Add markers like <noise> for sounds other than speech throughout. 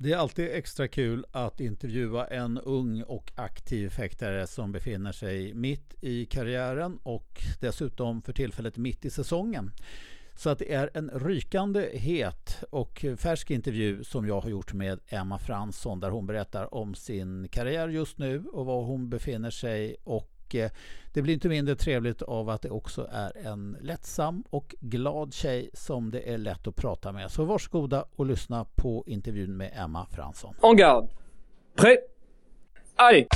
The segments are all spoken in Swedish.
Det är alltid extra kul att intervjua en ung och aktiv fäktare som befinner sig mitt i karriären och dessutom för tillfället mitt i säsongen. Så att det är en rykande het och färsk intervju som jag har gjort med Emma Fransson där hon berättar om sin karriär just nu och var hon befinner sig och eh, det blir inte mindre trevligt av att det också är en lättsam och glad tjej som det är lätt att prata med. Så varsågoda och lyssna på intervjun med Emma Fransson. En garde. Prêt. Allez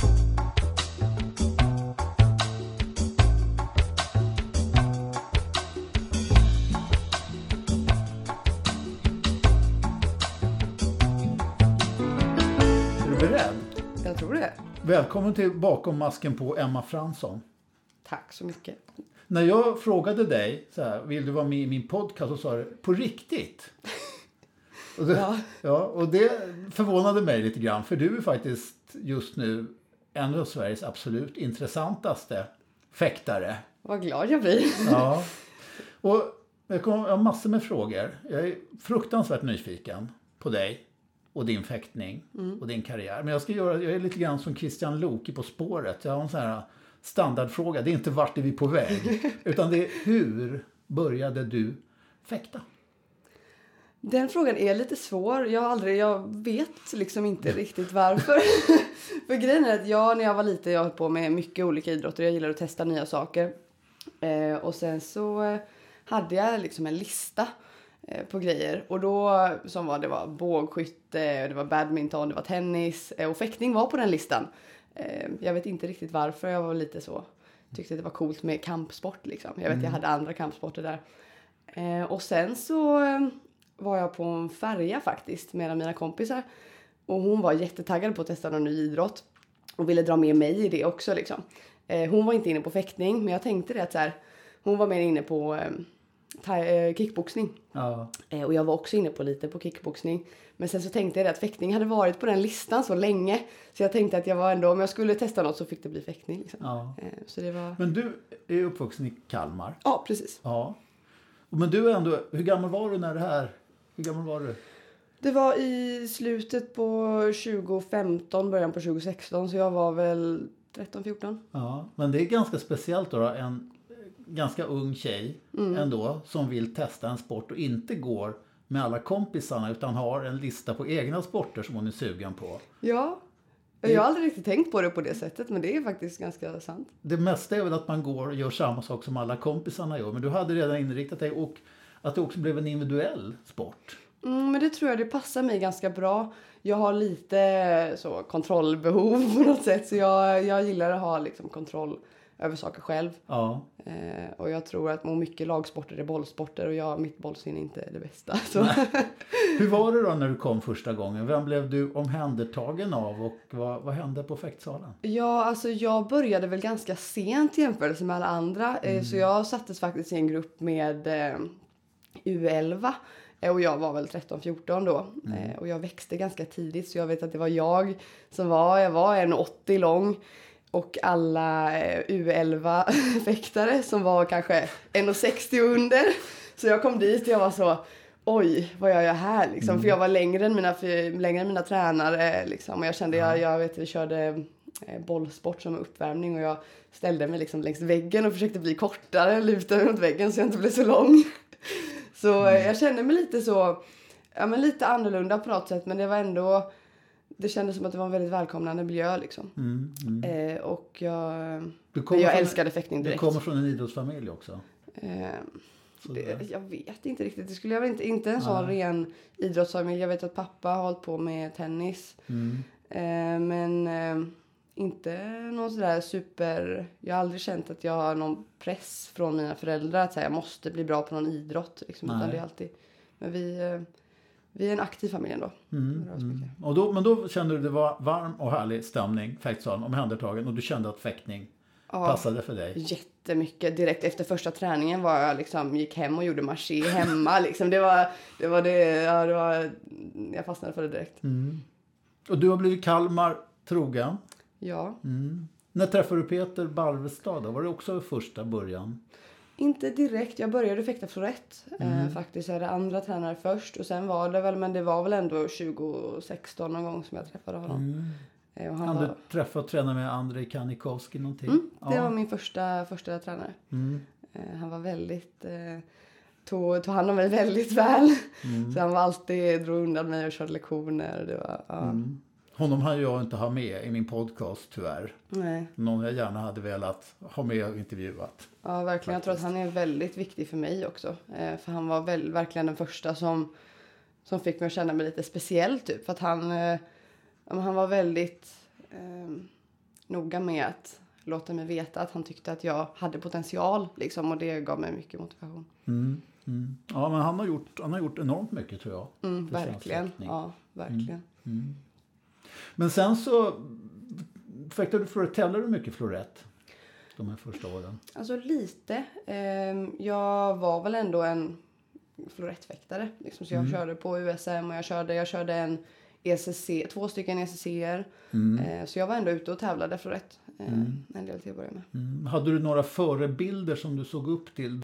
Är du beredd? Jag tror det. Välkommen till Bakom masken på Emma Fransson. Tack så mycket. När jag frågade dig, så här, vill du vara med i min podcast? Så sa du, på riktigt? <laughs> Och det, ja. Ja. och det förvånade mig lite grann, för du är faktiskt just nu en av Sveriges absolut intressantaste fäktare. Vad glad jag blir. Ja. <laughs> Och jag, kommer, jag har massor med frågor. Jag är fruktansvärt nyfiken på dig och din fäktning och din karriär. Men jag ska göra, jag är lite grann som Christian Lok i På spåret. Jag har en sån här standardfråga. Det är inte vart är vi på väg, <laughs> utan det är hur började du fäkta? Den frågan är lite svår. Jag, har aldrig, jag vet liksom inte <laughs> riktigt varför. <laughs> För grejen är att jag när jag var liten jag höll på med mycket olika idrotter. Jag gillar att testa nya saker. Eh, och sen så eh, hade jag liksom en lista på grejer. Och då som var det var bågskytte, det var badminton, det var tennis eh, och fäktning var på den listan. Eh, jag vet inte riktigt varför jag var lite så. Tyckte det var coolt med kampsport liksom. Jag vet jag hade andra kampsporter där. Eh, och sen så eh, var jag på en färja faktiskt med en av mina kompisar. Och hon var jättetaggad på att testa någon ny idrott. Och ville dra med mig i det också liksom. Eh, hon var inte inne på fäktning men jag tänkte det att så här, hon var mer inne på eh, eh, kickboxning. Ja. Eh, och jag var också inne på lite på kickboxning. Men sen så tänkte jag att fäktning hade varit på den listan så länge. Så jag tänkte att jag var ändå, om jag skulle testa något så fick det bli fäktning. Liksom. Ja. Eh, så det var... Men du är uppvuxen i Kalmar. Ja, precis. Ja. Men du är ändå, hur gammal var du när det här, hur gammal var du? Det var i slutet på 2015, början på 2016. Så jag var väl 13-14. Ja, men det är ganska speciellt då, då en ganska ung tjej ändå som vill testa en sport och inte går med alla kompisarna utan har en lista på egna sporter som hon är sugen på. Ja. Jag har aldrig riktigt tänkt på det på det sättet men det är faktiskt ganska sant. Det mesta är väl att man går och gör samma sak som alla kompisarna gör men du hade redan inriktat dig och att det också blev en individuell sport. Mm, men det tror jag det passar mig ganska bra. Jag har lite så kontrollbehov på något sätt så jag, jag gillar att ha liksom kontroll över saker själv. Ja, Eh, och jag tror att och mycket lagsporter är bollsporter och jag, mitt bollsinne är inte det bästa. <laughs> Hur var det då när du kom första gången? Vem blev du omhändertagen av och vad, vad hände på fäktsalen? Ja, alltså jag började väl ganska sent i jämförelse med alla andra. Eh, Så jag sattes faktiskt i en grupp med eh, U11. Eh, Och jag var väl 13-14 då. Eh, Och jag växte ganska tidigt så jag vet att det var jag som var, jag var 1,80 lång. Och alla eh, U11-fäktare <laughs> som var kanske 1,60 under. Så jag kom dit och jag var så oj, vad gör jag här liksom? För jag var längre än mina, längre än mina tränare liksom. Och jag kände, jag, jag vet, vi körde eh, bollsport som uppvärmning och jag ställde mig liksom längs väggen och försökte bli kortare, luta mig mot väggen så jag inte blev så lång. <laughs> Så eh, jag kände mig lite så, ja men lite annorlunda på något sätt men det var ändå, det kändes som att det var en väldigt välkomnande miljö liksom. Mm, mm. Eh, och jag, Du jag från- älskade fäktning Du direkt. kommer från en idrottsfamilj också. Eh, det, jag vet inte riktigt. Det skulle jag väl inte, inte en sån ren idrottsfamilj. Jag vet att pappa har hållit på med tennis. Mm. Eh, men eh, inte någon sådär super... Jag har aldrig känt att jag har någon press från mina föräldrar att säga jag måste bli bra på någon idrott. Liksom, utan det är alltid... Men vi, eh, vi är en aktiv familj ändå. Mm, mycket. Och då, men då kände du det var varm och härlig stämning, fäktsalen, omhändertagen och du kände att fäktning Ja. passade för dig. Jättemycket. Direkt efter första träningen var jag liksom, gick hem och gjorde marché hemma. <laughs> Liksom. Det var det, var det, ja, det var, jag fastnade för det direkt. Mm. Och du har blivit Kalmar trogen. Ja. Mm. När träffade du Peter Barvestad? då? Var det också första början? Inte direkt. Jag började fäkta florett Mm. eh, faktiskt. Jag hade andra tränare först och sen var det väl, men det var väl ändå 2016 någon gång som jag träffade honom. Eh, och han du var, träffa och träna med Andrei Kanikowski någonting? mm, det Ja. var min första, första tränare. Mm. Eh, han var väldigt, eh, tog, tog hand om mig väldigt väl. Mm. <laughs> Så han var alltid, drog undan mig och körde lektioner. Det var, ja, Mm. Honom har jag inte ha med i min podcast tyvärr. nej. Någon jag gärna hade velat ha med och intervjuat. Ja, verkligen. Jag tror att han är väldigt viktig för mig också. Eh, för han var väl, verkligen den första som, som fick mig att känna mig lite speciell typ. För att han, eh, han var väldigt eh, noga med att låta mig veta att han tyckte att jag hade potential liksom. Och det gav mig mycket motivation. Mm. Mm. Ja, men han har, gjort, han har gjort enormt mycket tror jag. Mm, verkligen. Ja, verkligen. Mm. Men sen så fäktade du florett, tävlade du mycket florett de här första åren? Alltså lite. Ehm, jag var väl ändå en florettfäktare. Liksom, så jag körde på USM och jag körde, jag körde en ECC, två stycken ECCer. Eh, så jag var ändå ute och tävlade florett eh, en del till att börja med. Mm. Hade du några förebilder som du såg upp till?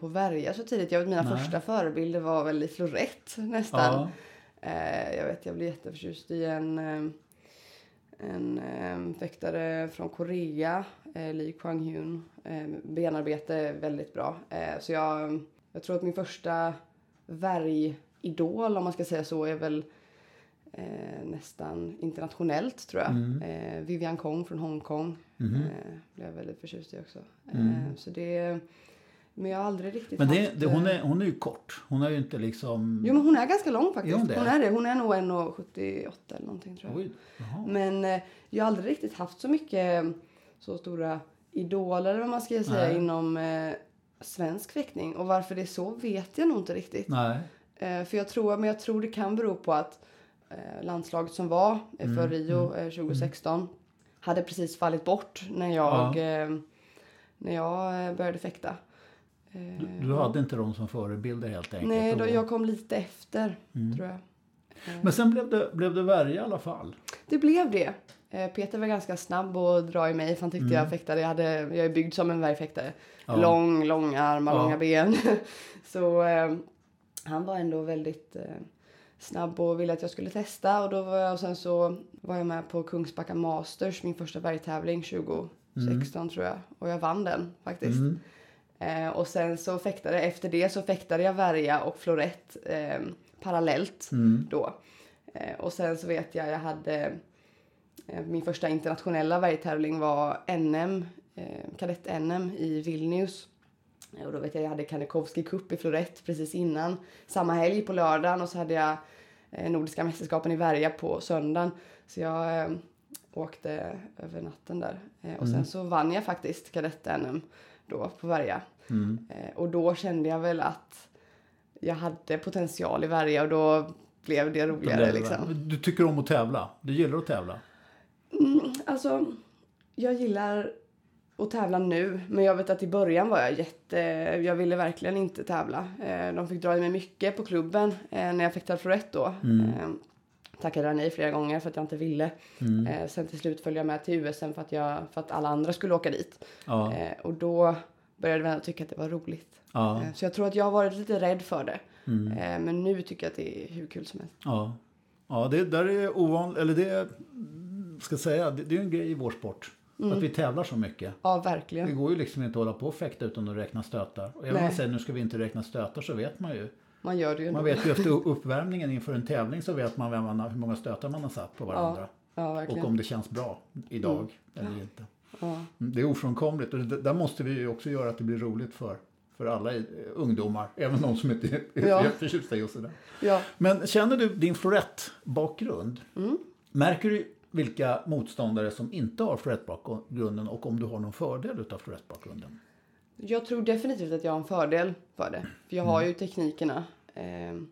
På Värja så tidigt. Jag vet, mina Nej. första förebilder var väl i florett nästan. Ja. Jag vet, jag blev jätteförtjust i en, en eh, fäktare från Korea, eh, Lee Kwang-Hyun. Eh, benarbete väldigt bra. Eh, så jag, jag tror att min första värjidol, om man ska säga så, är väl eh, nästan internationellt tror jag. Mm. Eh, Vivian Kong från Hongkong Mhm. eh, blev jag väldigt förtjust i också. Mm. Eh, så det, men jag har aldrig riktigt Men det, haft, det, hon, eh, är, hon är ju kort. Hon är ju inte liksom... Jo men hon är ganska lång faktiskt. Är hon hon, är det. Hon är nog 1,78 eller någonting tror jag. Oj. Men eh, jag har aldrig riktigt haft så mycket så stora idoler eller vad man ska säga Nej. inom eh, svensk fäktning. Och varför det är så vet jag nog inte riktigt. Nej. Eh, för jag tror, men jag tror det kan bero på att eh, landslaget som var eh, Mm, för Rio eh, 2016 hade precis fallit bort när jag, eh, när jag började fäkta. Eh, Du, du hade inte dem som förebilder helt enkelt? Nej, då, jag kom lite efter Mm. tror jag. Men sen blev det, blev det värre i alla fall. Det blev det. Eh, Peter var ganska snabb att dra i mig för han tyckte jag fäktade. Jag, hade, jag är byggd som en värjfäktare. Mm. Ja. Lång, långa armar, Ja. långa ben. <laughs> Så eh, han var ändå väldigt eh, snabb och ville att jag skulle testa. Och, då var jag, och sen så var jag med på Kungsbacka Masters, min första värjtävling 2016 tror jag. Och jag vann den faktiskt. Mm. Eh, och sen så fäktade, efter det så fäktade jag värja och florett eh, parallellt Mm. då. Eh, och sen så vet jag, jag hade eh, min första internationella värjtävling var NM, eh, kadett-NM i Vilnius. Eh, Och då vet jag, jag hade Kanikowski Cup i florett precis innan. Samma helg på lördagen och så hade jag eh, Nordiska mästerskapen i värja på söndagen. Så jag eh, åkte över natten där. Och sen så vann jag faktiskt kadett-NM då på värja. Mm. Eh, och då kände jag väl att jag hade potential i värja och då blev det roligare det liksom. Du tycker om att tävla? Du gillar att tävla? Alltså, jag gillar att tävla nu, men jag vet att i början var jag jätte... Jag ville verkligen inte tävla. Eh, De fick dra i mig mycket på klubben eh, när jag fick florett då. Eh, Tackade nej flera gånger för att jag inte ville. Eh, Sen till slut följde jag med till USM för att, jag, för att alla andra skulle åka dit. Ja. Eh, Och då började jag tycka att det var roligt. Ja. Eh, Så jag tror att jag har varit lite rädd för det. Eh, Men nu tycker jag att det är hur kul som helst. Ja, ja det där är ovanligt, eller det ska säga, det, det är en grej i vår sport. Att vi tävlar så mycket. Ja, Det verkligen. går ju liksom inte att hålla på och fäkta utan att räkna stötar. Och även om man säger nu ska vi inte räkna stötar så vet man ju. Man gör det ju Man vet ju efter <laughs> uppvärmningen inför en tävling så vet man vem man, har- hur många stötar man har satt på varandra. Ja, och om det känns bra idag eller inte. Ja. Mm, Det är ofrånkomligt och det, där måste vi ju också göra att det blir roligt för, för alla eh, ungdomar. Även de som inte är Ja. förtjusta i just det där. Ja. Men känner du din florett-bakgrund? Mm. Märker du vilka motståndare som inte har florett-bakgrunden och om du har någon fördel utav florett-bakgrunden? Jag tror definitivt att jag har en fördel för det. För jag har ju teknikerna. ehm,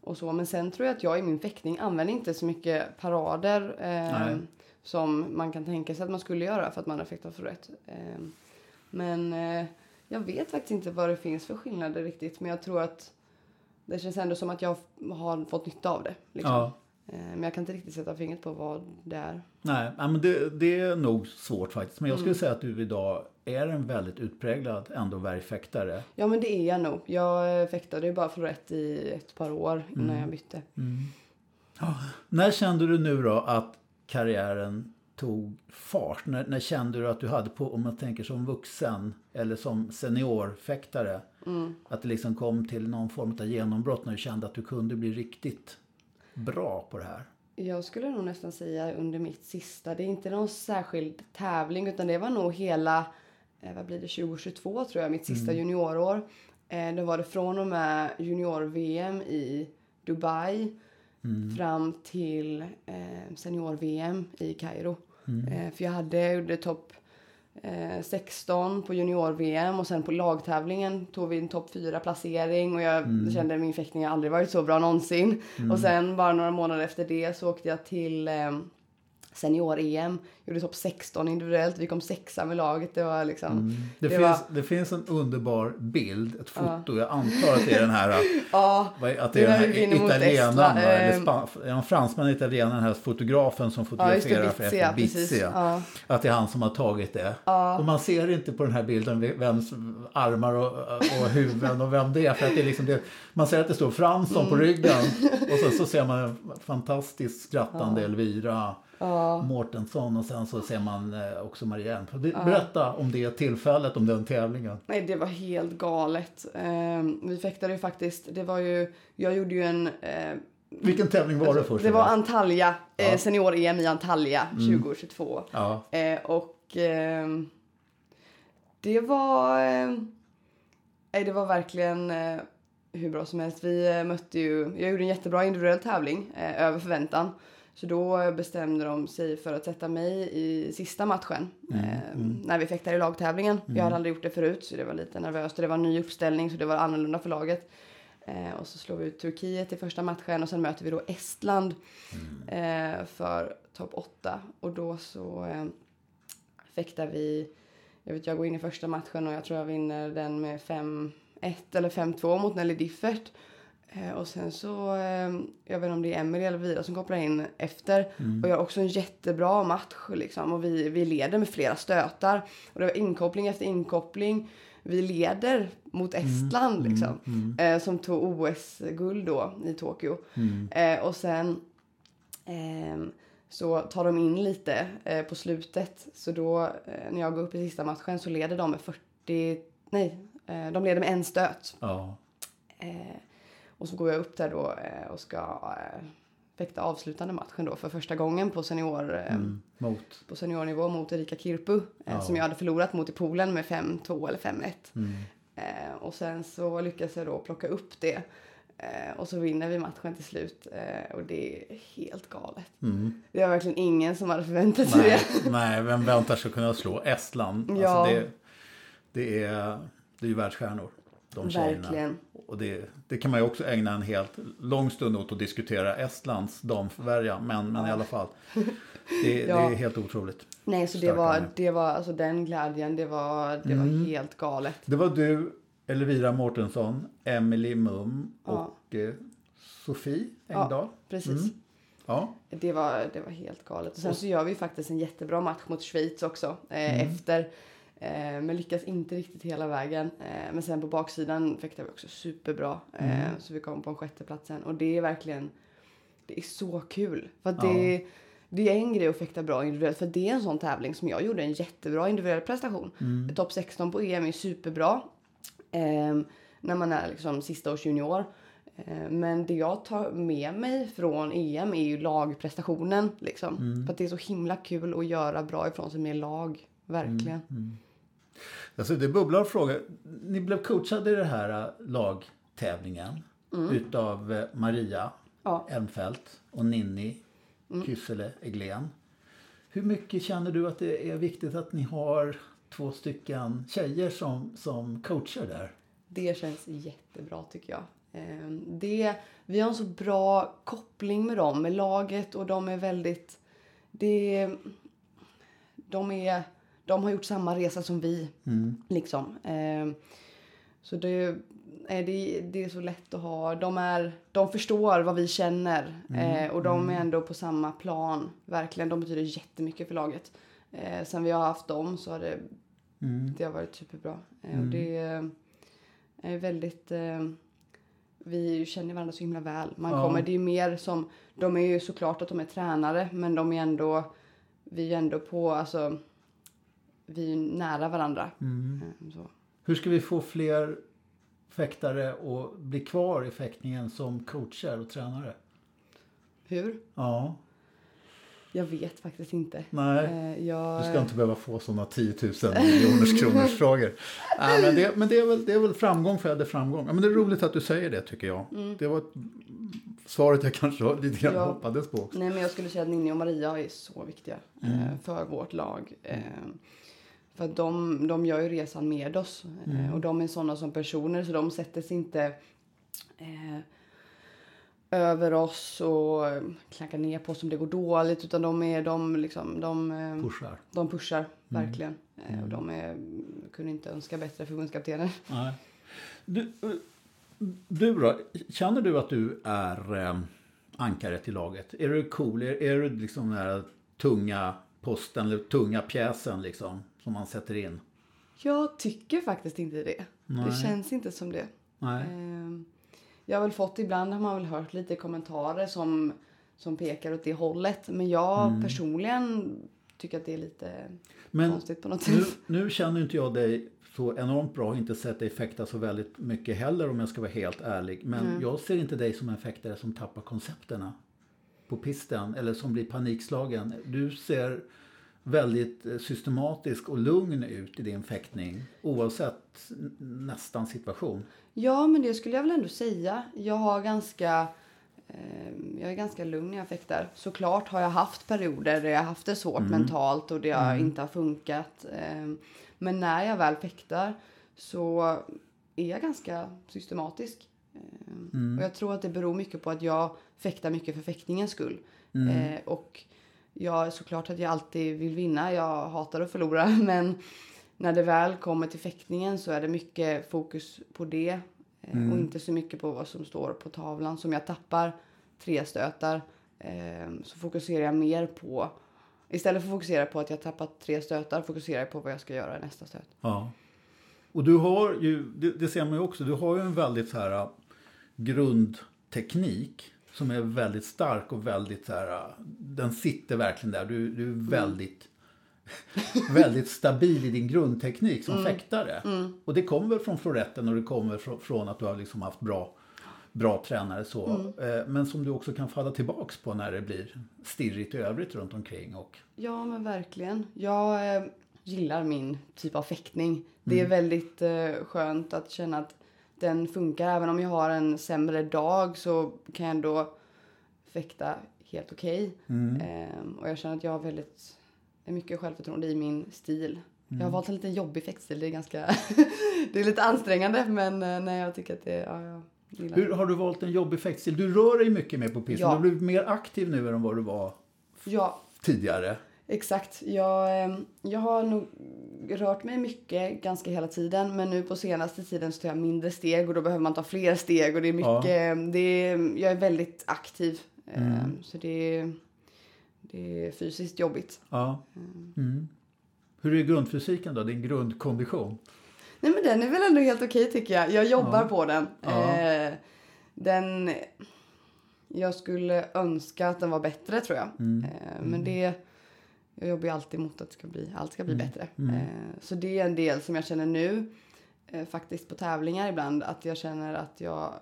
och så. Men sen tror jag att jag i min fäktning använder inte så mycket parader ehm, som man kan tänka sig att man skulle göra för att man har fäktat för rätt. Ehm, men eh, jag vet faktiskt inte vad det finns för skillnader riktigt. Men jag tror att det känns ändå som att jag har fått nytta av det. Liksom. Ja. Eh, men jag kan inte riktigt sätta fingret på vad det är. Nej, men det, det är nog svårt faktiskt. Men jag skulle mm. säga att du idag är en väldigt utpräglad ändå värjfäktare. Ja, men det är jag nog. Jag fäktade ju bara för rätt i ett par år innan mm. jag bytte. Mm. Ja. När kände du nu då att karriären tog fart? När, när, kände du att du hade på, om man tänker som vuxen eller som seniorfäktare, mm. att det liksom kom till någon form av genombrott när du kände att du kunde bli riktigt bra på det här? Jag skulle nog nästan säga under mitt sista, det är inte någon särskild tävling utan det var nog hela, eh, vad blir det, 2022 tror jag, mitt sista mm. juniorår. Eh, då var det från och med junior-VM i Dubai mm. fram till eh, senior-VM i Kairo. Mm. Eh, för jag hade, gjorde topp eh, 16 på junior-VM och sen på lagtävlingen tog vi en topp 4-placering och jag mm. kände min fäktning aldrig varit så bra någonsin. Mm. Och sen bara några månader efter det så åkte jag till eh, senior-EM. Gjorde topp 16 individuellt. Vi kom sexa med laget. Det var liksom... Mm. Det, det, finns, var... det finns en underbar bild, ett foto. Ja. Jag antar att det är den här... <laughs> ja, att det är den här italienaren, eller ehm. span, en fransman italienaren, den här fotografen som fotograferar ja, för efter Bizia. Ja. Att det är han som har tagit det. Ja. Och man ser inte på den här bilden vems armar och, och huvuden och vem det är. För att det är liksom det, man ser att det står Fransson mm. på ryggen. <laughs> Och så, så ser man en fantastiskt skrattande Elvira ja. Mårtensson och sen så ser man eh, också Marianne. Berätta ja. om det tillfället, om den tävlingen. Nej, det var helt galet. Ehm, vi fäktade ju faktiskt, det var ju, jag gjorde ju en eh, vilken tävling var det först? Det var Antalya, eh, ja. senior-EM i Antalya mm. 2022. Ja. och ehm, det var, nej det var verkligen hur bra som helst. Vi mötte ju, jag gjorde en jättebra individuell tävling över förväntan. Så då bestämde de sig för att sätta mig i sista matchen. Mm, eh, mm. När vi fäktade i lagtävlingen. Mm. Jag hade aldrig gjort det förut så det var lite nervöst. Och det var en ny uppställning så det var annorlunda för laget. Eh, och så slår vi ut Turkiet i första matchen och sen möter vi då Estland mm. eh, för topp 8. Och då så eh, fäktar vi, jag vet jag går in i första matchen och jag tror jag vinner den med 5-1 eller 5-2 mot Nelly Differt. Eh, och sen så, eh, jag vet inte om det är Emelie eller Vida som kopplar in efter. Mm. Och gör också en jättebra match liksom. Och vi, vi leder med flera stötar. Och det var inkoppling efter inkoppling. Vi leder mot mm. Estland mm. liksom. Mm. Eh, som tog OS-guld då i Tokyo. Mm. Eh, och sen ehm, så tar de in lite eh, på slutet. Så då eh, när jag går upp i sista matchen så leder de med 40, nej, de leder med en stöt. Ja. Och så går jag upp där då eh, och ska eh, fäkta avslutande matchen då för första gången på senior eh, mm, mot. på seniornivå mot Erika Kirpu ja. som jag hade förlorat mot i poolen med 5-2 eller 5-1. Mm. och sen så lyckas jag då plocka upp det och så vinner vi matchen till slut och det är helt galet. Mm. Det var verkligen ingen som hade förväntat sig det. <laughs> Nej, vem väntar sig kunna slå Estland? Alltså, ja. Alltså det, det, är, det är ju världsstjärnor de tjejerna. Verkligen. Och det, det kan man ju också ägna en helt lång stund åt att diskutera Estlands damvärja. Men, men ja. i alla fall. Det, ja. <laughs> det, är helt otroligt. Nej, så det var, det var alltså den glädjen. Det var, det mm. var helt galet. Det var du, Elvira Mårtensson, Emily Mum och eh, Sofie Engdahl. Ja, precis. Mm. Ja. Det, var, det var helt galet. Och sen så gör vi faktiskt en jättebra match mot Schweiz också. Eh, mm. Efter men lyckas inte riktigt hela vägen. Eh, men sen på baksidan fäktade vi också superbra. Eh, mm. Så vi kom på en sjätteplats sen. Och det är verkligen, det är så kul. För att det, ja. det är en grej att fäkta bra individuellt. För det är en sån tävling som jag gjorde en jättebra individuell prestation. Mm. Topp 16 på EM är superbra. Eh, när man är liksom sista års junior. Eh, men det jag tar med mig från EM är ju lagprestationen. Liksom. Mm. För att det är så himla kul att göra bra ifrån sig med lag. Verkligen. Mm. mm. Alltså det bubblar fråga. Ni blev coachade i den här äh, lagtävlingen mm. utav äh, Maria ja. Elmfelt och Ninni mm. Kyssele Eglén. Hur mycket känner du att det är viktigt att ni har två stycken tjejer som, som coacher där? Det känns jättebra tycker jag. Ehm, det, vi har en så bra koppling med dem, med laget och de är väldigt... Det, de är de har gjort samma resa som vi. Mm. Liksom. Eh, så det, eh, det, det är så lätt att ha. De, är, de förstår vad vi känner eh, och de är ändå på samma plan. Verkligen, de betyder jättemycket för laget. Eh, sen vi har haft dem så har det, det har varit superbra. Eh, och det är väldigt... Eh, vi känner varandra så himla väl. Man Ja. kommer, det är mer som, de är ju såklart att de är tränare men de är ändå, vi är ändå på, alltså, vi är nära varandra. Eh, Så. Hur ska vi få fler fäktare att bli kvar i fäktningen som coacher och tränare? Hur? Ja, Jag vet faktiskt inte. nej. Eh, jag, Du ska inte behöva få sådana 10 000 miljoners kronors frågor. <laughs> Nej, men det, men det, är väl, det är väl framgång föder framgång. Ja, men det är roligt att du säger det tycker jag. Det var ett, svaret jag kanske lite grann Ja. hoppades på också. Nej men jag skulle säga att Ninni och Maria är så viktiga eh, för vårt lag. Eh, för att de, de gör ju resan med oss. Eh, och de är sådana som personer så de sätter sig inte eh, över oss och klankar ner på oss om det går dåligt. Utan de är de liksom, de, eh, Pushar. de pushar verkligen. Eh, och de är, kunde inte önska bättre förbundskaptener. Nej. Du, du då, känner du att du är eh, ankaret i laget? Är du cool? Är, är du liksom den här tunga posten eller tunga pjäsen liksom som man sätter in? Jag tycker faktiskt inte det. Det Nej. känns inte som det. Nej. Ehm, Jag har väl fått, ibland har man väl hört lite kommentarer som, som pekar åt det hållet. Men jag personligen tycker att det är lite Men konstigt på något nu, sätt. nu känner inte jag dig så enormt bra, inte sett dig fäkta så väldigt mycket heller om jag ska vara helt ärlig. Men jag ser inte dig som en fäktare som tappar koncepterna på pisten eller som blir panikslagen. Du ser väldigt eh, systematisk och lugn ut i din fäktning oavsett nästan situation. Ja, men det skulle jag väl ändå säga. Jag har ganska... ehm, Jag är ganska lugn när jag fäktar. Såklart har jag haft perioder där jag haft det svårt mentalt och det har inte har funkat. Ehm, Men när jag väl fäktar så är jag ganska systematisk. Ehm, Och jag tror att det beror mycket på att jag fäktar mycket för fäktningens skull. Eh, och jag, såklart att jag alltid vill vinna. Jag hatar att förlora. <laughs> Men när det väl kommer till fäktningen så är det mycket fokus på det. eh, Och inte så mycket på vad som står på tavlan. Som jag tappar tre stötar eh, så fokuserar jag mer på Istället för att fokusera på att jag tappat tre stötar fokuserar jag på vad jag ska göra i nästa stöt. Ja. Och du har ju, det, det ser man ju också, du har ju en väldigt så här uh, grundteknik som är väldigt stark och väldigt så här, uh, den sitter verkligen där. Du, du är väldigt, <laughs> väldigt stabil i din grundteknik som fäktare. Och det kommer väl från floretten och det kommer från, från att du har liksom haft bra, bra tränare så. Eh, Men som du också kan falla tillbaks på när det blir stirrigt i övrigt runt omkring. Och, Ja, men verkligen. Jag eh, gillar min typ av fäktning. Det är väldigt eh, skönt att känna att den funkar. Även om jag har en sämre dag så kan jag ändå fäkta helt okej. Ehm, och jag känner att jag har väldigt mycket självförtroende i min stil. Jag har valt en lite jobbig fäktstil. Det är ganska... <laughs> det är lite ansträngande, men eh, nej, jag tycker att det... Ja, jag gillar Hur har du valt en jobbig fäktstil? Du rör dig mycket mer på pisten. Ja. Du har blivit mer aktiv nu än vad du var Ja, tidigare. Exakt. Jag, eh, jag har nog rört mig mycket ganska hela tiden. Men nu på senaste tiden så tar jag mindre steg och då behöver man ta fler steg. Och det är mycket, det är, jag är väldigt aktiv. eh, Så det är, det är fysiskt jobbigt. Ja. Mm. Hur är grundfysiken då? Din grundkondition? Nej men den är väl ändå helt okej tycker jag. Jag jobbar på den. Ja. Den. Jag skulle önska att den var bättre tror jag. Eh, men det. Jag jobbar ju alltid mot att det ska bli, allt ska bli bättre. Eh, så det är en del som jag känner nu. Eh, faktiskt på tävlingar ibland. Att jag känner att jag.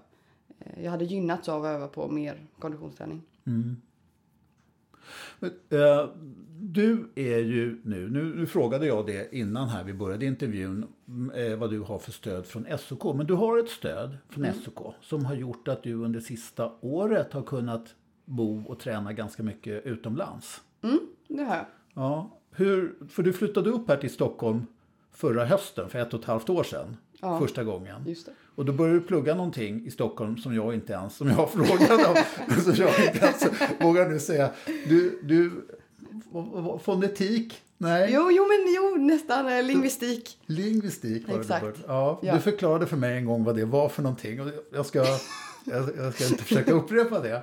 Eh, jag hade gynnats av att öva på mer konditionsträning. Men, eh, du är ju nu, nu, nu frågade jag det innan här vi började intervjun, mm, eh, vad du har för stöd från SOK. Men du har ett stöd från SOK som har gjort att du under sista året har kunnat bo och träna ganska mycket utomlands. Mm, det har jag. Ja, hur, för du flyttade upp här till Stockholm förra hösten, för ett och ett halvt år sedan. Ja. Första gången. Det. Och då började du plugga någonting i Stockholm som jag inte ens, som jag frågade om. <laughs> så jag inte ens vågar nu säga. Du, du, fonetik Nej. Jo, jo, men jo, nästan. eh, Lingvistik. Lingvistik var det Exakt. du började- ja, Ja. Du förklarade för mig en gång vad det var för någonting. Och jag, ska, jag, jag ska inte försöka upprepa det.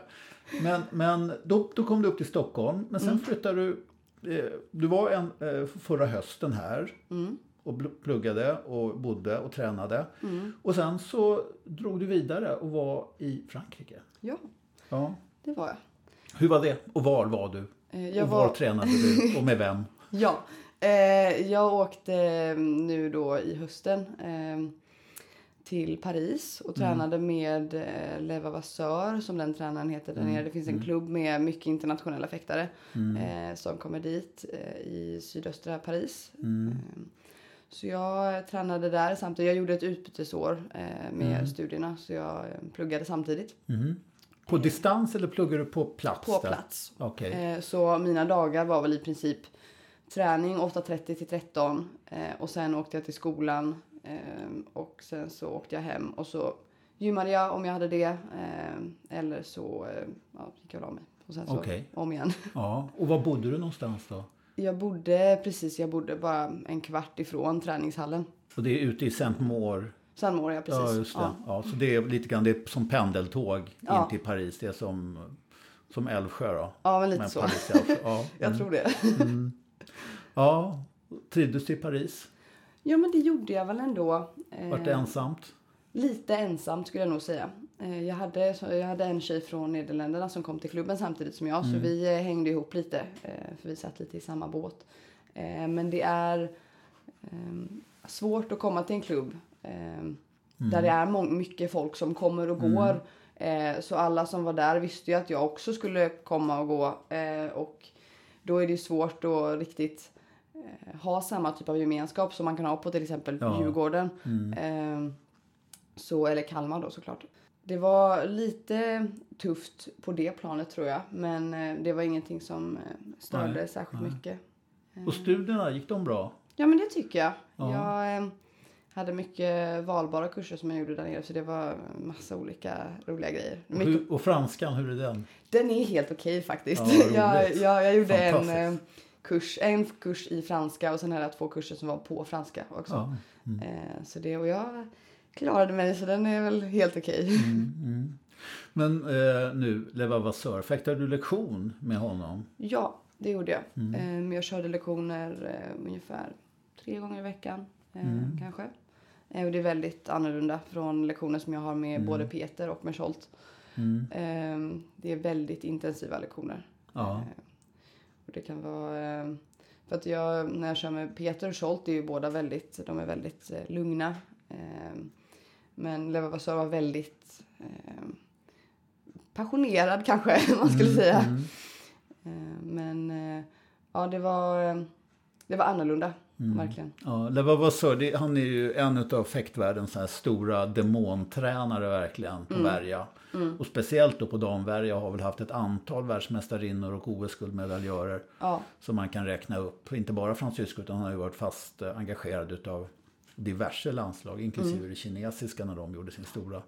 Men, men då, då kom du upp till Stockholm. Men sen Mm. flyttade du. Eh, du var en, eh, förra hösten här. Mm. Och pluggade och bodde och tränade. Mm. Och sen så drog du vidare och var i Frankrike. Ja, Ja. det var jag. Hur var det? Och var var du? Eh, Jag och var var, tränade du? Och med vem? <laughs> ja, jag åkte nu då i hösten eh, till Paris och tränade med eh, Leva Vassör som den tränaren heter där nere. Det finns en klubb med mycket internationella fäktare eh, som kommer dit eh, i sydöstra Paris. Eh, så jag tränade där samtidigt. Jag gjorde ett utbytesår eh, med studierna så jag eh, pluggade samtidigt. På distans eller pluggar du på plats? på där? plats. Okej. Eh, så mina dagar var väl i princip träning 8.30 till 13 eh, och sen åkte jag till skolan eh, och sen så åkte jag hem och så gymmade jag om jag hade det eh, eller så eh, ja, gick jag och la mig och sen så Okej. om igen. <laughs> Ja. Och var bodde du någonstans då? Jag bodde precis, jag bodde bara en kvart ifrån träningshallen. Och det är ute i Saint-Maur? Sen mår jag precis. Ja, just det. Ja. så det är lite grann det är som pendeltåg Ja. in till Paris. Det är som, som Älvsjö då. Ja, men lite Men så. Paris. Ja. <laughs> Jag Mm. tror det. ja. Trivdes du i Paris? Ja, men det gjorde jag väl ändå. Eh, Vart det ensamt? Lite ensamt skulle jag nog säga. Eh, Jag hade, jag hade en tjej från Nederländerna som kom till klubben samtidigt som jag. Så vi eh, hängde ihop lite. eh, För vi satt lite i samma båt. Men det är ehm, svårt att komma till en klubb. ehm, Där det är må- mycket folk som kommer och går. Eh, Så alla som var där visste ju att jag också skulle komma och gå. Och då är det svårt att riktigt ha samma typ av gemenskap som man kan ha på till exempel Ja. Djurgården. Eh, så, eller Kalmar då såklart. Det var lite tufft på det planet tror jag. Men eh, det var ingenting som eh, störde Nej, särskilt nej. mycket. Och studierna, gick de bra? Ja men det tycker jag. Ja. Jag eh, hade mycket valbara kurser som jag gjorde där nere. Så det var massa olika roliga grejer. Och, Mycket, hur, och franskan, hur är den? den är helt okej faktiskt. Ja, <laughs> jag, jag, jag gjorde en, eh, kurs, en kurs i franska och sen hade jag två kurser som var på franska också. Ja. Eh, så det, och jag klarade mig så den är väl helt okej. Mm, <laughs> Men eh, nu, Leva Vassör, fäktade du lektion med honom? Ja, det gjorde jag. Mm. Eh, jag körde lektioner eh, ungefär tre gånger i veckan eh, Mm. kanske. Eh, och det är väldigt annorlunda från lektioner som jag har med Mm. både Peter och med Scholt. Eh, det är väldigt intensiva lektioner. Ja. Det kan vara... Eh, för att jag, när jag kör med Peter och Scholt är ju båda väldigt, de är väldigt eh, lugna. Eh, men Leva Vassör var väldigt eh, passionerad kanske <laughs> man skulle säga. Mm. Eh, Men eh, ja, det var, det var annorlunda. Mm. Verkligen. Ja, Leva Vassör, det, han är ju en av fäktvärldens stora demontränare verkligen på Mm. Värja. Och speciellt då på damvärja har väl haft ett antal världsmästarinnor och OS-guldmedaljörer Ja, som man kan räkna upp. Inte bara fransyska utan han har ju varit fast eh, engagerad utav diverse landslag, inklusive det kinesiska när de gjorde sin stora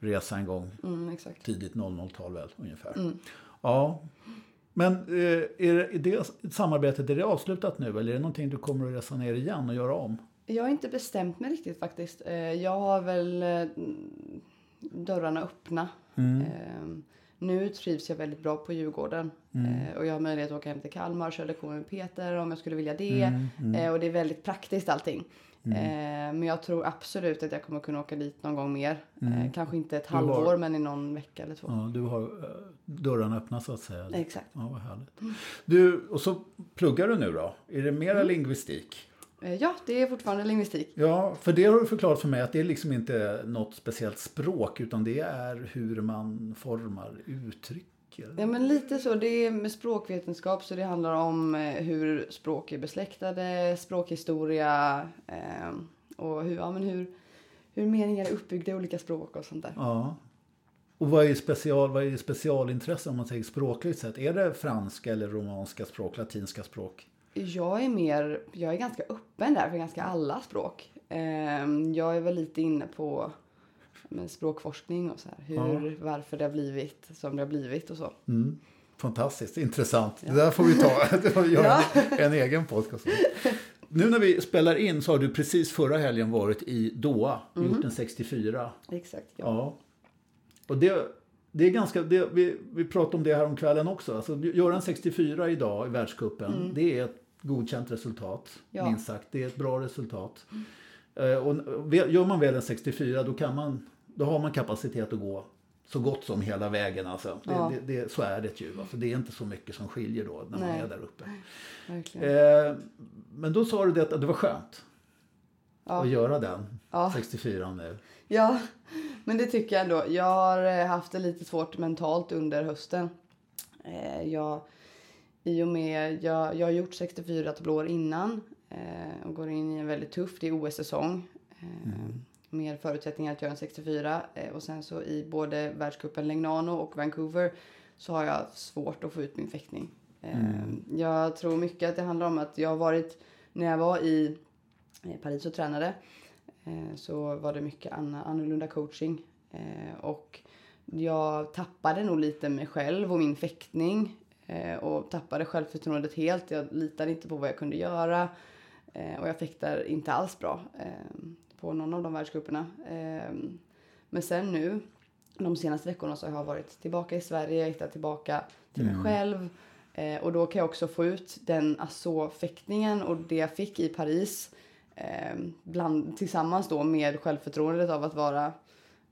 resa en gång mm, tidigt 00-tal väl ungefär. Mm. Ja. Men eh, är, det, samarbetet är det avslutat nu eller är det någonting du kommer att resa ner igen och göra om? Jag har inte bestämt mig riktigt faktiskt. Eh, Jag har väl dörrarna öppna. Mm. Eh, Nu trivs jag väldigt bra på Djurgården. Mm. Eh, Och jag har möjlighet att åka hem till Kalmar och köra lektioner med Peter om jag skulle vilja det. Mm, Eh, Och det är väldigt praktiskt allting. Eh, Men jag tror absolut att jag kommer kunna åka dit någon gång mer. Eh, Kanske inte ett Mm. Du har- halvår men i någon vecka eller två. Ja, du har eh, dörrarna öppna så att säga. Exakt. Ja, vad härligt. Du, och så pluggar du nu då? Är det mera Mm. lingvistik? Eh, Ja, det är fortfarande lingvistik. Ja, för det har du förklarat för mig att det är liksom inte något speciellt språk utan det är hur man formar uttryck. eller? Ja, men lite så. Det är med språkvetenskap så det handlar om eh, hur språk är besläktade, språkhistoria eh, och hur, ja, men hur, hur meningar är uppbyggda i olika språk och sånt där. Ja. Och vad är, special, vad är specialintresse om man säger språkligt sett? Är det franska eller romanska språk, latinska språk? Jag är mer, jag är ganska öppen där för ganska alla språk. Eh, jag är väl lite inne på språkforskning och så här, hur, varför det har blivit som det har blivit och så. Mm. Fantastiskt, intressant. Ja. Det där får vi ta, <laughs> det får vi göra ja. en, en egen podcast. Nu när vi spelar in så har du precis förra helgen varit i Doha, mm. gjort en 64. Exakt, ja. ja. Och det, det är ganska, det, vi, vi pratade om det här om kvällen också. Alltså, göra en 64 idag i världskuppen, mm. det är ett godkänt resultat. Ja. Minst sagt, det är ett bra resultat. Mm. Uh, och gör man väl en 64 då, kan man, då har man kapacitet att gå så gott som hela vägen. Alltså. Ja. Det, det, så är det ju. Alltså, det är inte så mycket som skiljer då när Nej. man är där uppe. Eh, men då sa du det att det var skönt ja. att göra den ja. 64 nu. Ja, men det tycker jag ändå. Jag har eh, haft det lite svårt mentalt under hösten. Eh, jag, I och med, jag, jag har gjort 64 tablåer innan eh, och går in i en väldigt tuff, det är OS-säsong. Eh, mm mer förutsättningar att göra en 64. Eh, och sen så i både världscupen Legnano och Vancouver så har jag svårt att få ut min fäktning. Eh, mm. Jag tror mycket att det handlar om att jag har varit, när jag var i Paris och tränade eh, så var det mycket annorlunda coaching. Och jag tappade nog lite mig själv och min fäktning. Och tappade självförtroendet helt. Jag litade inte på vad jag kunde göra. Och jag fäktar inte alls bra på någon av de världscuperna. Ehm, men sen nu, de senaste veckorna så har jag varit tillbaka i Sverige, hittat tillbaka till mig mm. själv. Eh, och då kan jag också få ut den Asså-fäktningen och det jag fick i Paris eh, bland, tillsammans då med självförtroendet av att vara,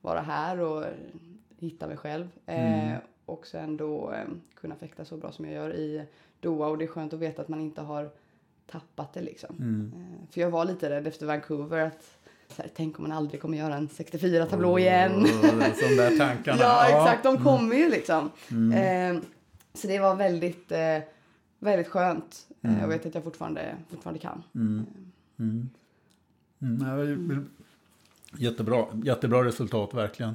vara här och hitta mig själv. Eh, mm. Och sen då eh, kunna fäkta så bra som jag gör i Doha och det är skönt att veta att man inte har tappat det liksom. Mm. Eh, för jag var lite rädd efter Vancouver att här, tänk om man aldrig kommer göra en 64-tablå oh, igen. De där tankarna. <laughs> ja, exakt. De mm. kommer ju liksom. Mm. Eh, så det var väldigt, eh, väldigt skönt. Eh, mm. Jag vet att jag fortfarande, fortfarande kan. Mm. Mm. Mm. Jättebra, jättebra resultat verkligen.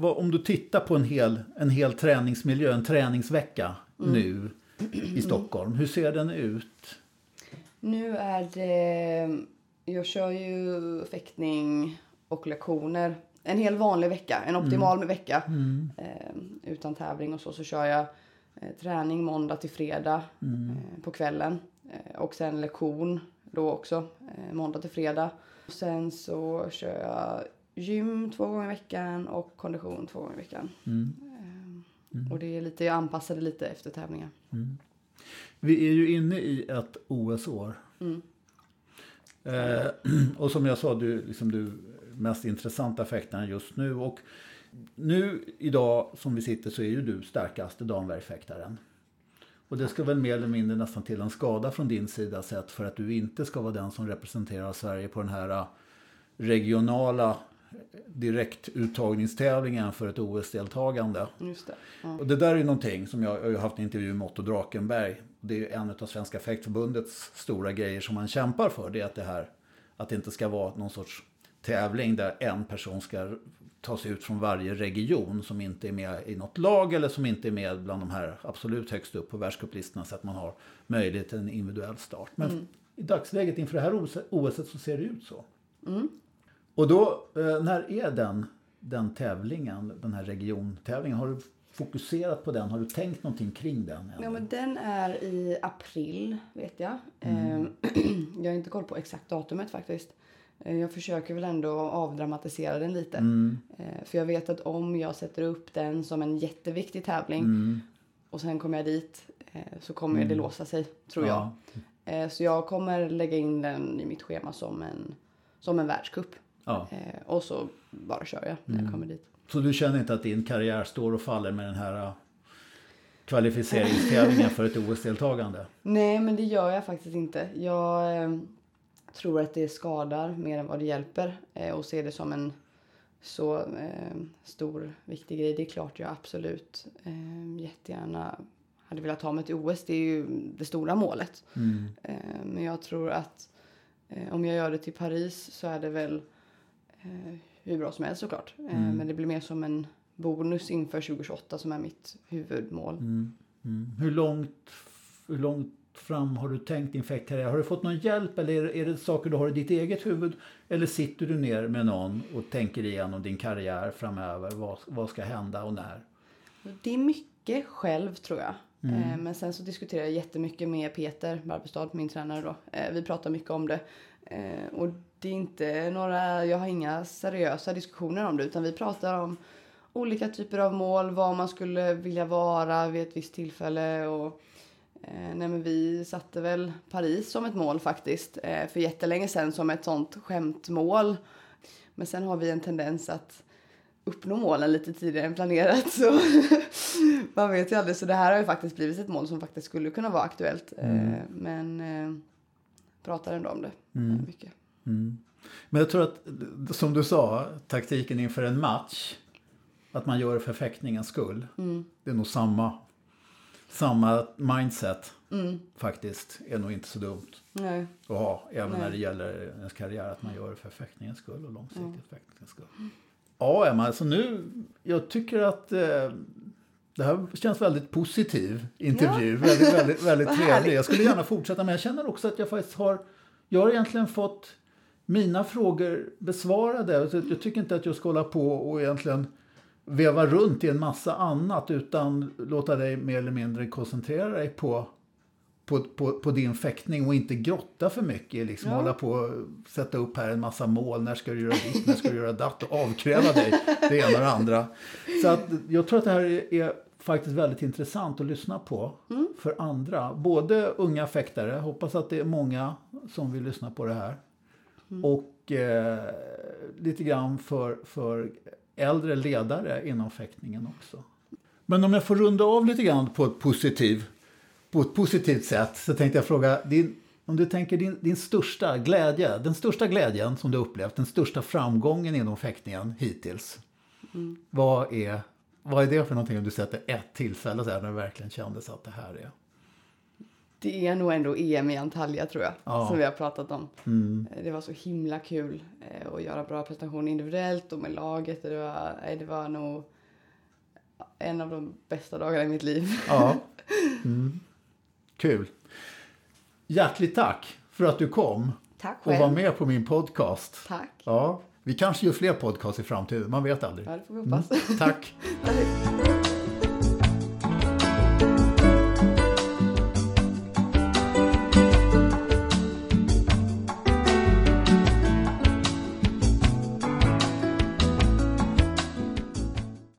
Om du tittar på en hel, en hel träningsmiljö, en träningsvecka mm. nu i Stockholm. Hur ser den ut? Nu är det jag kör ju fäktning och lektioner en hel vanlig vecka, en optimal mm. vecka. Mm. Eh, utan tävling och så, så kör jag eh, träning måndag till fredag mm. eh, på kvällen. Eh, och sen lektion då också, eh, måndag till fredag. Och sen så kör jag gym två gånger i veckan och kondition två gånger i veckan. Mm. Eh, mm. Och det är lite, jag anpassar det lite efter tävlingar. Mm. Vi är ju inne i ett OS-år. Eh, <clears throat> och som jag sa, du, liksom du mest intressanta fäktaren just nu. Och nu idag som vi sitter så är ju du starkaste damvärjfäktaren. Och det ska väl mer eller mindre nästan till en skada från din sida sett för att du inte ska vara den som representerar Sverige på den här eh, regionala direktuttagningstävlingen för ett OS-deltagande. Just det. Ja. Och det där är någonting som jag, jag har haft en intervju med Otto Drakenberg. Det är en av Svenska fäktförbundets stora grejer som man kämpar för. Det är att det här att det inte ska vara någon sorts tävling där en person ska ta sig ut från varje region som inte är med i något lag eller som inte är med bland de här absolut högst upp på världscuplistorna så att man har möjlighet till en individuell start. Men mm. i dagsläget inför det här OS så ser det ut så. Mm. Och då, eh, när är den, den tävlingen, den här regiontävlingen? Har du fokuserat på den? Har du tänkt någonting kring den? Ja, men den är i april, vet jag. Mm. Ehm, <clears throat> jag har inte koll på exakt datumet faktiskt. Eh, jag försöker väl ändå avdramatisera den lite. Mm. Eh, för jag vet att om jag sätter upp den som en jätteviktig tävling mm. och sen kommer jag dit så kommer det mm. låsa sig, tror ja. jag. Så jag kommer lägga in den i mitt schema som en, som en världscup. Ja. Eh, och så bara kör jag när jag mm. kommer dit. Så du känner inte att din karriär står och faller med den här uh, kvalificeringstävlingen för ett OS-deltagande? Nej, men det gör jag faktiskt inte. Jag eh, tror att det skadar mer än vad det hjälper eh, och ser det som en så eh, stor, viktig grej. Det är klart jag absolut eh, jättegärna hade velat ta mig till OS. Det är ju det stora målet. Mm. Eh, men jag tror att eh, om jag gör det till Paris så är det väl eh, hur bra som helst såklart. Eh, mm. men det blir mer som en bonus inför 2028 som är mitt huvudmål. Mm. Mm. Hur, långt, hur långt fram har du tänkt din fäktkarriär? Har du fått någon hjälp eller är det, är det saker du har i ditt eget huvud? Eller sitter du ner med någon och tänker igenom din karriär framöver? Vad, vad ska hända och när? Det är mycket själv tror jag. Eh, men sen så diskuterar jag jättemycket med Peter Barbestad, min tränare då. Eh, vi pratar mycket om det. Eh, och det är inte några, jag har inga seriösa diskussioner om det utan vi pratar om olika typer av mål, vad man skulle vilja vara vid ett visst tillfälle och Eh, nej men vi satte väl Paris som ett mål faktiskt eh, för jättelänge sedan som ett sånt skämtmål. Men sen har vi en tendens att uppnå målen lite tidigare än planerat. Så <laughs> man vet ju aldrig. Så det här har ju faktiskt blivit ett mål som faktiskt skulle kunna vara aktuellt. Eh, mm. Men eh, pratar ändå om det mm. mycket. Mm. Men jag tror att, som du sa, taktiken inför en match, att man gör det för fäktningens skull. Mm. Det är nog samma samma mindset mm. faktiskt är nog inte så dumt Nej. att ha. Även Nej. när det gäller ens karriär. Att man gör det för fäktningens skull och långsiktigt mm. fäktningens skull. Ja, Emma, alltså nu, jag tycker att eh, det här känns väldigt positiv intervju. Ja. Väldigt, väldigt, väldigt <laughs> trevlig. Jag skulle gärna fortsätta men jag känner också att jag faktiskt har, jag har egentligen fått mina frågor besvarade. Jag tycker inte att jag ska hålla på och egentligen veva runt i en massa annat utan låta dig mer eller mindre koncentrera dig på, på, på, på din fäktning och inte grotta för mycket. Liksom, ja. Hålla på och sätta upp här en massa mål. När ska du göra ditt? När ska du göra datt? Och avkräva dig det ena och det andra. Så att jag tror att det här är, är faktiskt väldigt intressant att lyssna på mm. för andra. Både unga fäktare, hoppas att det är många som vill lyssna på det här. Mm. Och eh, lite grann för, för äldre ledare inom fäktningen också. Men om jag får runda av lite grann på ett, positiv, på ett positivt sätt så tänkte jag fråga, din, om du tänker din, din största glädje, den största glädjen som du upplevt, den största framgången inom fäktningen hittills. Mm. Vad, är, vad är det för någonting om du sätter ett tillfälle så här, när du verkligen kändes att det här är det är nog ändå EM i Antalya tror jag, ja. som vi har pratat om. Mm. Det var så himla kul eh, att göra bra prestationer individuellt och med laget. Det var, det var nog en av de bästa dagarna i mitt liv. Ja. <laughs> Mm. Kul. Hjärtligt tack för att du kom tack själv. och var med på min podcast. Tack. Ja, vi kanske gör fler podcasts i framtiden, man vet aldrig. Ja, det får vi hoppas. Mm. Tack. <laughs>